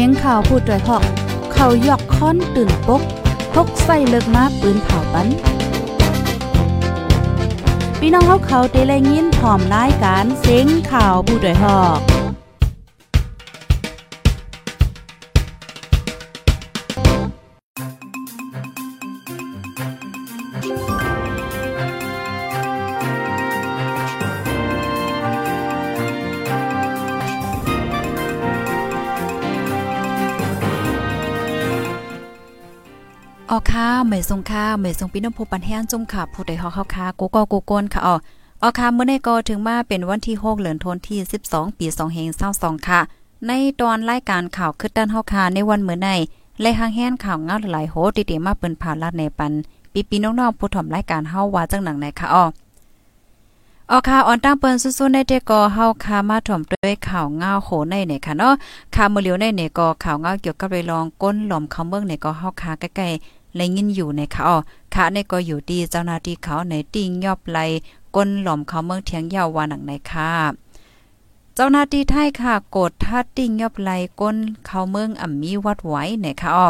เสียงข่าวพูดด้วยหอก เขายอกค้อนตื่นปกพกใส่เลิกมาปืนเผาปันพี่น้องเขาเขาเตะเลยินพร้อมรายการเสียงข่าวผู้ด้วยหอก ออค่ะเหมยทรงค่ะเหมยทรงพี่น้องผู้ปันแห้งจุ่มค่ะผู้ใดฮอกเข้าค่ะกูก็กูโกนค่ะอ๋อออค่ะเมื่อในก็ถึงมาเป็นวันที่6เดือนธันวาคม12 ปี2เฮง22ค่ะ ในตอนรายการข่าวคึดด้านเฮาค่ะในวันเมื่อในและหางแห้นข่าวเงาหลายโหติๆมาเปิ้นผ่านลาดในปันปีปีน้องๆผู้ถ่อมรายการเฮาว่าจังหนังไหนค่ะอ๋อออค่ะออนตั้งเปิ้นสู้ๆในเดก็เฮาค่ะมาถ่อมด้วยข่าวเงาโหในเนี่ยค่ะเนาะข่าวมื้อเหลียวในเนี่ยก็ข่าวเงาเกี่ยวกับเรื่องลองก้นหล่อมเขาเมืองเนี่ยก็เฮาค่ะใกล้ๆ และยินอยู่ในเขาขาในก็อยู่ดีเจ้าหน้าที่เขาในติ่งยอบไลก้นหล่อมเขาเมืองเทียงยาววาหนังในค่ะเจ้าหน้าที่ไทยค่ะกดทัดติ่งยอบไลก้นเขาเมืองอ่ำมีวัดไว้ในค่ะอ๋อ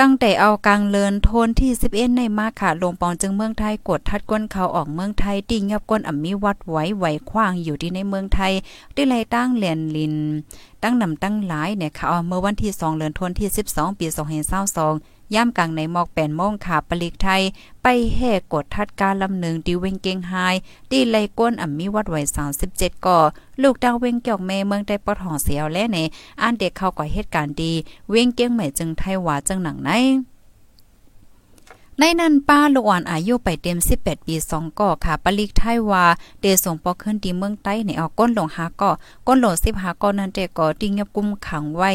ตั้งแต่เอากลางเลินโทนที่11ในมาค่ะลงปองจึงเมืองไทยกดทัดก้นเขาออกเมืองไทยติ่งยอบก้นอ่ำมีวัดไว้ไหวขว้างอยู่ที่ในเมืองไทยได้ไลตั้งเหรียญลิน ตั้งนำตั้งหลายเนี่ยค่ะเมื่อวันที่2เดือนธันวาคมที่ 12 ปี2022 ย่ำกลางในหมอกแปนโมงขาปลิกไทย ไปแห่กดทัดการลำหนึ่งดิเวงเกงไฮตีไลก้นอ่ำมีวัดไหว37ก่อลูกดาวเวงเกี่ยวแม่เมืองได้ปอดหองเสียวและในอ่านเด็กเข้าก่อเหตุการณ์ดี เวงเกียงใหม่จึงไทยว่าจังหนังในในนั้นป้าลูกอ่อนอายุไปเต็ม 18 ปี2ก่อค่ะปลิกไทยว่าเดส่งปอขึ้นที่เมืองใต้ในเอาก้นหลงหาก่อก้นหลง15ก่อนั้นแต่ก่อติงยับกุมขังไว้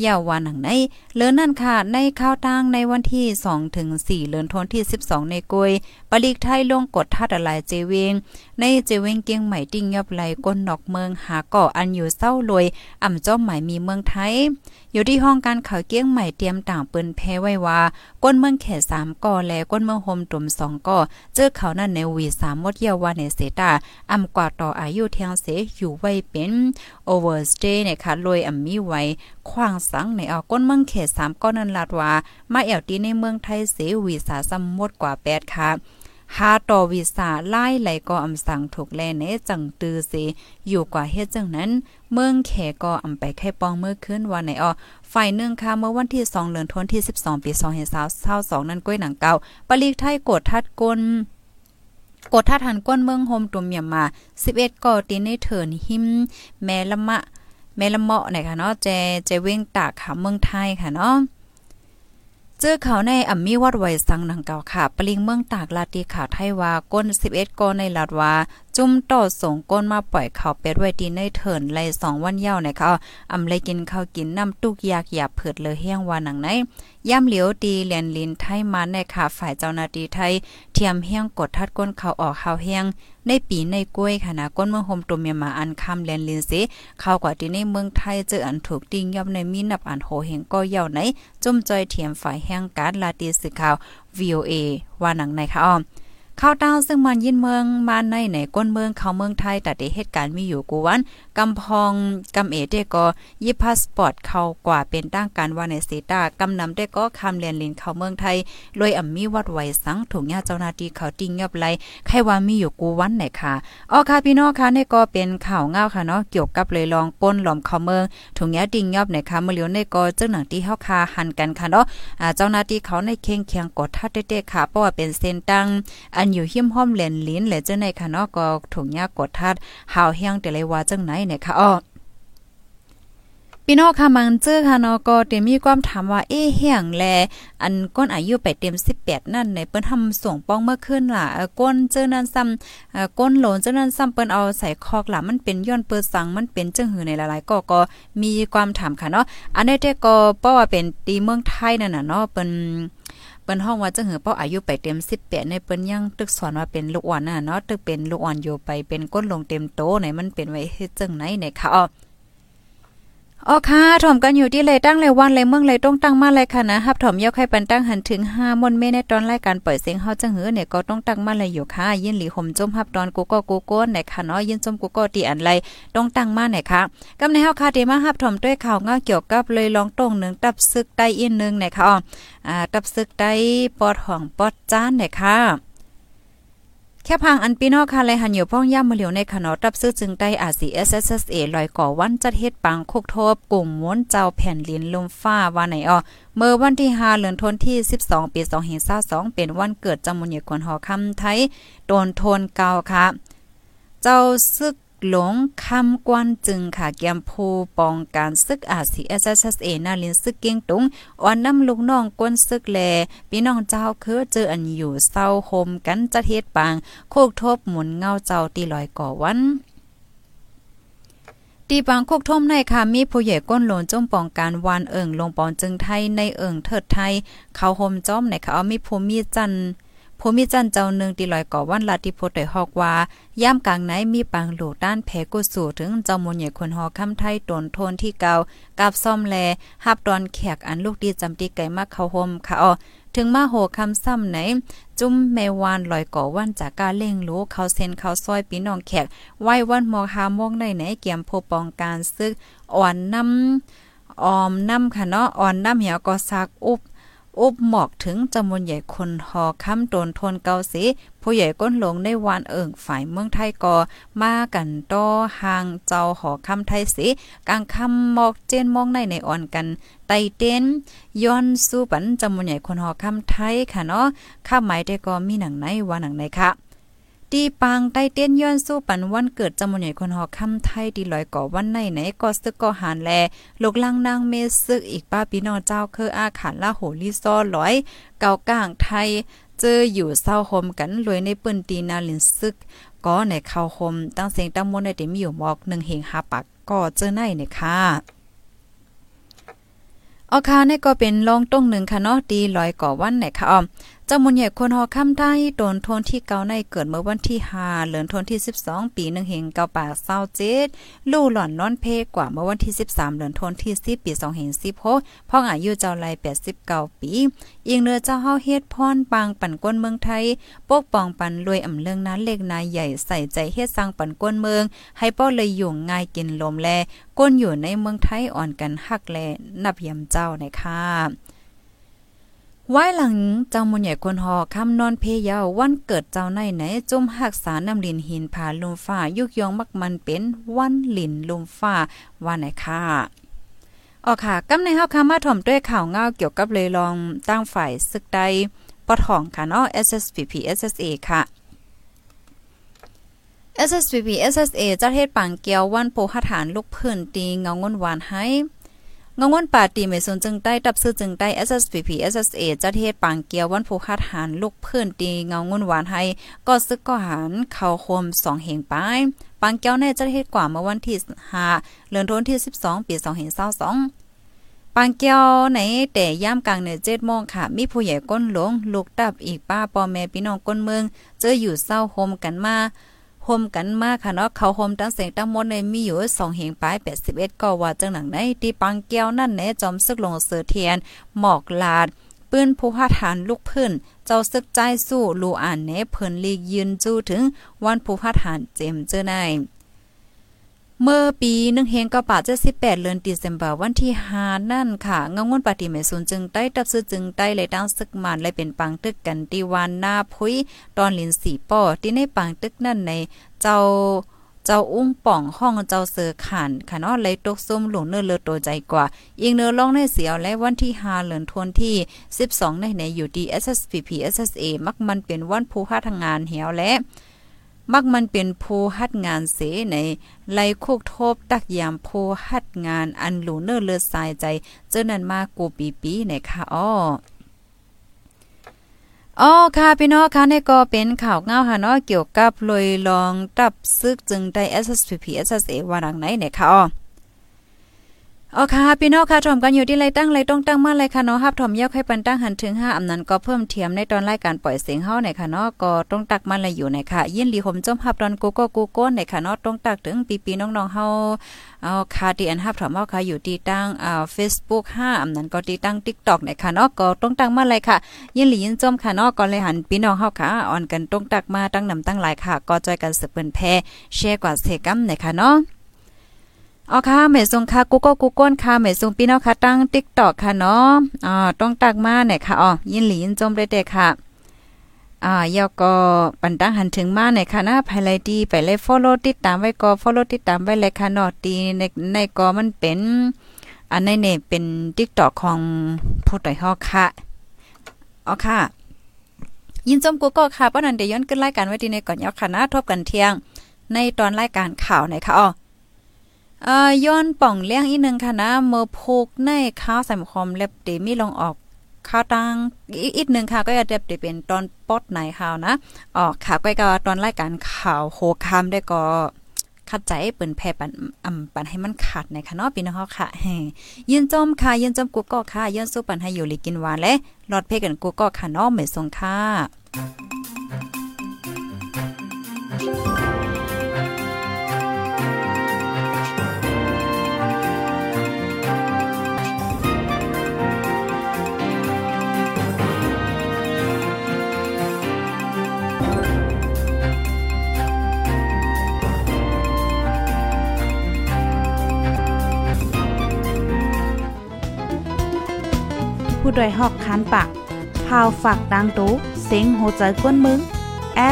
เยาววันหนังในเลือนนั่นค่ะ ในข้าวตั้งในวันที่2ถึง4เลือนธันที่ 12 ในกวยปลิกไทยลงกดทัดอะไรเจเวง ในเจเวงเกียงใหม่ติ้งยับไหลก้นนอกเมืองหาเก่ออันอยู่เศร้ารวยอ่ำจ้อมหมายมีเมืองไทย อยู่ที่ห้องการข่าวเกียงใหม่เตรียมต่างปืนแพ้ไว้ว่าก้นเมืองแขสามก่อและก้นเมืองโฮมตุ่มสองก่อเจอเขานั่นในวีสามมดเยาวาในเสตาอ่ำกว่าต่ออายุเทียงเสอยู่ไว้เป็นโอเวอร์สเตย์เนี่ยค่ะรวยอ่ำมีไว้ขวางสังในเอาก้นเมืองเขต3ก้อนนันลาดว่ามาแอวตีในเมืองไทยเสวีสาสมมดกว่า8ค่ะหาต่อวีซ่าไล่ไหลก็อำสั่งถูกแลเนจังตือเสอยู่กว่าเฮ็ดจังนั้น เมืองแขก็อำไปแค่ปองเมื่อคืนวันไหนออฝ่ายหนึ่งค่ะเมื่อวันที่ 2เดือนธันวาคมที่ 12 ปี2022นั้นก้อยหนังเก่าปลีกไทยกดทัดก้นกดทัดหันก้นเมืองโฮมตุ่มเยามา 11ก่อตีในเถินหิม แม่ละมะ แม่ละเมาะนะคะเนาะเจเจเว้งตากค่ะเมืองไทยค่ะเนาะเจอเขาในอ่ำมีวัดไวสังหนังเก่าค่ะ ปลิงเมืองตากลาตีข่าวไทยว่าก้น 11ก้อนในลาดว่า จุ่มต่อส่งก้นมาปล่อยเขาเป็ดไว้ดีในเถินไลสองวันเย้าในะคะอำเลยกินข้าวกินน้ำตุกยากหยาเผิดเลยเฮียงวานังไหนย่ำเหลียวตีเลียนลินไทยมาในค่ะฝ่ายเจ้าหน้าที่ไทย เทียมเฮียงกดทัดก้นเขาออกข้าวเฮียงในปีในกล้วยค่ะนะก้นเมืองโฮมตุมเมียมาอันคำเลียนลินสิเข้ากว่าที่ในเมืองไทยเจออันถูกติ้งย่อมในมีนับอันโหเฮงก็เย่าไหนจุ่มจอยเทียมฝ่ายแห่งการลาตีสื่อข่าว VOA ว่าหนังในค่ะอ้อม ข้าวต้าซึ่งมันยินเมืองมาในในก้นเมืองเขาเมืองไทยแต่เหตุการณ์มีอยู่กูวันกำพองกำเอเดก็ยิพาสปอร์ตเข้ากว่าเป็นตั้งการว่าในเซตากำนำได้ก็คำเรียนลินเขาเมืองไทยรวยอ่ำมีวัดไหวสังถุงยาเจ้านาทีเขาติงยับไหลใครว่ามีอยู่กูวันไหนค่ะอ๋อค่ะพี่น้องค่ะนี่ก็เป็นข่าวเงาค่ะเนาะเกี่ยวกับเลยลองก้นหลอมเขาเมืองถุงยาติงยับไหนค่ะเมื่อเลียวในก็เจ้าหนังที่เฮาคาหันกันค่ะเนาะอ่าเจ้านาทีเขาในเข่งเคียงกดทัดเด้ๆค่ะเพราะว่าเป็นเส้นตั้งอันอยู่หิมห้อมเลนลิ้นและเจ้าในค่ะเนาะก็ถุงยากดทัดหาวเฮียงแต่เลยว่าจังไหนเนี่ยค่ะอ้อพี่น้องค่ะมันเจอค่ะเนาะก็เต็มมีความถามว่าเอ๊เฮียงแลอันก้นอายุไปเต็ม 18 นั่นในเปิ้นทำส่งป้องเมื่อคืนล่ะก้นเจอนั้นซ้ำก้นโหลนเจอนั้นซ้ำเปิ้นเอาใส่คอกล่ะมันเป็นย้อนเปิดสังมันเป็นจังหือในหลายๆก็ก็มีความถามค่ะเนาะอันนี้แต่ก็เพราะว่าเป็นตีเมืองไทยนั่นน่ะเนาะเปิ้น ปิ้นห้องว่าจะเหือเป้าอายุไปเต็ม18ในเปิ้นยังตึกสอนว่าเป็นลูกอ่อนน่ะเนาะตึกเป็นลูกอ่อนอยู่ไปเป็นก้นลงเต็มโตไหนมันเป็นไว้เฮ็ดจังไหนในี่ยค่ะ อ๋อค่ะถ่อมกันอยู่ที่เลยตั้งเลยวันเลยเมืองเลยต้องตั้งมาเลยค่ะนะฮับถ่อมยกให้ปันตั้งหันถึง5มนเมในตอนรายการเปิดเสียงเฮาจังหือเนี่ยก็ต้องตั้งมาเลยอยู่ค่ะยินหลีห่มจมฮับตอนกูก็กูโก้นไหนค่ะเนาะยินจมกูก็ตีอันไรต้องตั้งมาไหนค่ะกำในเฮาค่ะเดมาฮับถ่อมด้วยข่าวงาเกี่ยวกับเลยลองตรงหนึ่งตับซึกใต้อีกนึงไหนค่ะอ๋ออ่าตับซึกใต้ปอดห้องปอดจ้านไหนค่ะ แค่พังอันปีนอกค่ะเลยหันอยู่พ้องย่ามาเหลียวในขนอตับซื้อจึงได้อาซีเอสเอสเอลอยก่อวันจัดเฮ็ดปังคุกโทบกลุ่มม้วนเจ้าแผ่นลินลมฟ้าว่าไหนอ้อเมื่อวันที่5เดือนธันวาคมที่ 12 ปี2522เป็นวันเกิดจำมุนเหยคนหอคำไทยโดนโทนเก่าค่ะ เจ้าซึก หลงคำกวนจึงค่ะเกียมผู้ปองการซึกอาซีเอสเอสเอนาลินซึกเกียงตุงอ่อนน้ำลูกน้องกวนซึกแลพี่น้องเจ้าคือเจออันอยู่เศร้าโฮมกันจะเทศปาง โคกทบหมุนเงาเจ้าตีลอยก่อวันตีปังโคกท่มในค่ะมีผู้ใหญ่ก้นหลนจมปองการวานเอิงลงปอนจึงไทยในเอิงเถิดไทยเขาห่มจ้อมในค่ะเอามีภูมิจันทร์ ภูมิจันเจ้าหนึ่งตีลอยก่อวันลาติโพได้ฮอกว่าย่ามกลางไหนมีปังหลูด้านแผกุสู่ถึงเจ้ามนใหญ่คนฮอคำไทยตนโทนที่เก่ากับซ่อมแลฮับดอนแขกอันลูกดีจำตีไก่มากเขาห่มค่ะอ๋อถึงมาโหคำซ้ำไหน จุ้มแมวานลอยก่อวันจากกาเล่งรู้เขาเซนเขาซอยปีน้องแขกไหว้วันมอหามงในไหนเกี่ยมโพปองการซึกอ่อนน้ำออมน้ำค่ะเนาะอ่อนน้ำเหี่ยวก็ซักอุบ อุบหมอกถึงจำนวนใหญ่คนหอค้ำโดนทนเกาสีผู้ใหญ่ก้นหลงในวานเอิงฝ่ายเมืองไทยกอมากันต่อหางเจ้าหอคำไทยสีกลางคำหมอกเจนมองในในอ่อนกันไตเต้นย้อนสู้ปันจำนวนใหญ่คนหอคำไทยค่ะเนาะข้าหมายได้ก็มีหนังไหนว่าหนังไหนค่ะ ตีปังใต้เต้นย้อนสู้ปันวันเกิดจำนวนใหญ่คนหอคำไทยดีลอยก่อวันไหนไหนก็ซึกก็หานแลลกลังนางเมซึกอีกป้าพี่น้องเจ้าคืออาขานละโหลิซอร้อยเก่ากลางไทยเจออยู่เศร้าโฮมกันรวยในปืนตีนาลินซึกก็ในเข้าโฮมตั้งเสียงตั้งมนในเต็มอยู่หมอกหนึ่งเหงหาปักก็เจอในเนี่ยค่ะออคาเนี่ยก็เป็นลองต้งหนึ่งค่ะเนาะดีลอยก่อวันไหนค่ะออม จำมุนใหญ่คนหอคำได้โดนทนที่เกาในเกิดเมื่อวันที่5เดือนธันที่ 12 ปี1เฮงเกาป่าเศร้าเจ็ดลู่หล่อนนอนเพกว่าเมื่อวันที่ 13เดือนธันที่10ปี2เฮง16พ่องอายุเจ้าไล89 ปีอีกเนื้อเจ้าเฮาเฮ็ดพรปางปั่นก้นเมืองไทยปกป้องปันรวยอ่ำเลืองนั้นเล็กนายใหญ่ใส่ใจเฮ็ดสร้างปั่นก้นเมือง ให้ป้อเลยอยู่ง่ายกินลมแลก้นอยู่ในเมืองไทยอ่อนกันฮักแลนับยำเจ้านะคะ ไว้หลังเจ้ามนใหญ่คนหอคำนอนเพยาววันเกิดเจ้าในไหนจุ่มหักษาน้ำลินหินผาลุมฟ้ายุกยองมักมันเป็นวันลินลุมฟ้าว่าไหนค่ะอ๋อค่ะกำในเฮาค่ะมาถ่อมด้วยข่าวเงาเกี่ยวกับเลยลองตั้งฝ่ายศึกใดปอทองค่ะเนาะ SSPP SSA ค่ะ SSPP SSA จะเฮ็ดปังเกียววันโปหัฐานลูกพื้นตีเงางนหวานให้ งงวนป่าตีไม่สนจึงได้ตับซื้อจึงได้ SSPP SSA จัดเฮ็ดปางเกียววันผู้คาดหารลูกเพื่อนตีเงางวนหวานให้ก็ซึกก็หันเข้าคม2เหงปายปางเกียวในจัดเฮ็ดกว่าเมื่อวันที่5เดือนธันวาคมที่ 12 ปี2022ปางเกียวในแต่ย่ามกลางในเจ็ดโมงค่ะ มีผู้ใหญ่ก้นหลวงลูกตับอีกป้าปอแม่พี่น้องก้นเมือง เจออยู่เศร้าโฮมกันมา ห่มกันมากค่ะเนาะเขาโฮมตั้งเสียงตั้งมดในมีอยู่2เหงปลาย81ก็ว่าจังหนังในตีปังแก้วนั่นแหนจอมซึกลงเสือเทียน หมอกลาดปืนผู้หาฐานลูกพื้น เจ้าซึกใจสู้ลูอ่านเนเพิ่นลีกยืนจู้ถึงวันผู้หาฐานเจมเจอใน เมื่อปีนึงเฮงก็ป่าจะ18เดือนตุลาคมวันที่5นั่นค่ะเงางวนปฏิเมสุนจึงใต้ตับซื้อจึงใต้เลยตั้งศึกมันเลยเป็นปังตึกกันตีวันหน้าพุยตอนลินสีป้อที่ในปังตึกนั่นในเจ้าเจ้าอุ้งป่องห้องเจ้าเสือขันค่ะเนาะเลยตกซุ่มหลงเนื้อเลือตัวใจกว่ายิงเนื้อลองในเสียวและวันที่5เหลือนทวนที่ 12 ในในอยู่ดี SSPP SSA มักมันเป็นวันผู้ค่าทางงานเหี่ยวและ มักมันเป็นผู้ฮัดงานเสในไลโคกโทบตักยามผู้ฮัดงานอันหลูเนอร์เลือดสายใจ เจ้านั้นมากูปีปีในค่ะอ้ออ๋อค่ะพี่น้องค่ะนี่ก็เป็นข่าวเงาค่ะเนาะเกี่ยวกับลอยลองตับซึกจึงได้ SSPP SSA ว่าดังไหนเนี่ยค่ะอ๋อ อ๋อค่ะพี่น้องค่ะถ่อมกันอยู่ที่ไรตั้งไรต้องตั้งมาเลยค่ะเนาะฮับถ่อมเยาให้ปันตั้งหันถึง5อำนั้นก็เพิ่มเทียมในตอนรายการปล่อยเสียงเฮาในค่ะเนาะก็ต้องตักมาเลยอยู่ในค่ะ ยินดีผมจมฮับตอนกูก็กูก้นในค่ะเนาะต้องตักถึงปีๆน้องๆเฮาเอาค่ะที่อันฮับถ่อมเฮาค่ะอยู่ที่ตั้งอ่า Facebook 5อำนั้นก็ที่ตั้ง TikTok ในค่ะเนาะก็ต้องตั้งมาเลยค่ะ ยินหลียินจมค่ะเนาะก็เลยหันพี่น้องเฮาค่ะอ่อนกันต้องตักมาตั้งนำตั้งหลายค่ะ ก็จอยกันสืบเปิ้นแพแชร์กว่าเสกัมในค่ะเนาะ อ๋อค่ะเมซงค่ะกูก็กูก้นค่ะเมซงพี่น้องค่ะตั้ง TikTok ค่ะเนาะอ่าต้องตักมาเนี่ยค่ะอ๋อยินหลียินจมเลยเด้ค่ะอ่ายอก็ปันตั้งหันถึงมาในค่ะนะภายไลดีไปเลย follow ติดตามไว้ก็ follow ติดตามไว้เลยค่ะเนาะตีในในก็มันเป็นอันในเนี่ยเป็น TikTok ของผู้ต่อยฮอกค่ะอ๋อค่ะ ยินจมกูก็ค่ะป้อนันเดี๋ยวย้อนขึ้นรายการไว้ดีในก่อนยอค่ะนะทบกันเที่ยง ในตอนรายการข่าวไหนค่ะอ๋อ อ่อย้อนป่องเลี้ยงอีกนึงค่ะนะเมื่อพกในข้าวใส่คอมเล็บเดมีลงออกข้าวตังอีกอีกนึงค่ะ ก็จะเด็บเดเป็นตอนปอดไหนข่าวนะออกค่ะก็ก็ตอนรายการข่าวโคคามได้ก็ขัดใจเปิ้นแพ่ปันอำปันให้มันขาดในค่ะเนาะพี่น้องเฮาค่ะยินจมค่ะยินจมกูก็ค่ะยินสู้ปันให้อยู่ลีกินหวานและรอดเพกันกูก็ค่ะเนาะเหมือนทรงค่ะ ผู้ดยหอกคันปากพาวฝากดังตู้เซ็งโหใจกวนมึง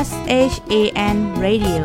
S H A N Radio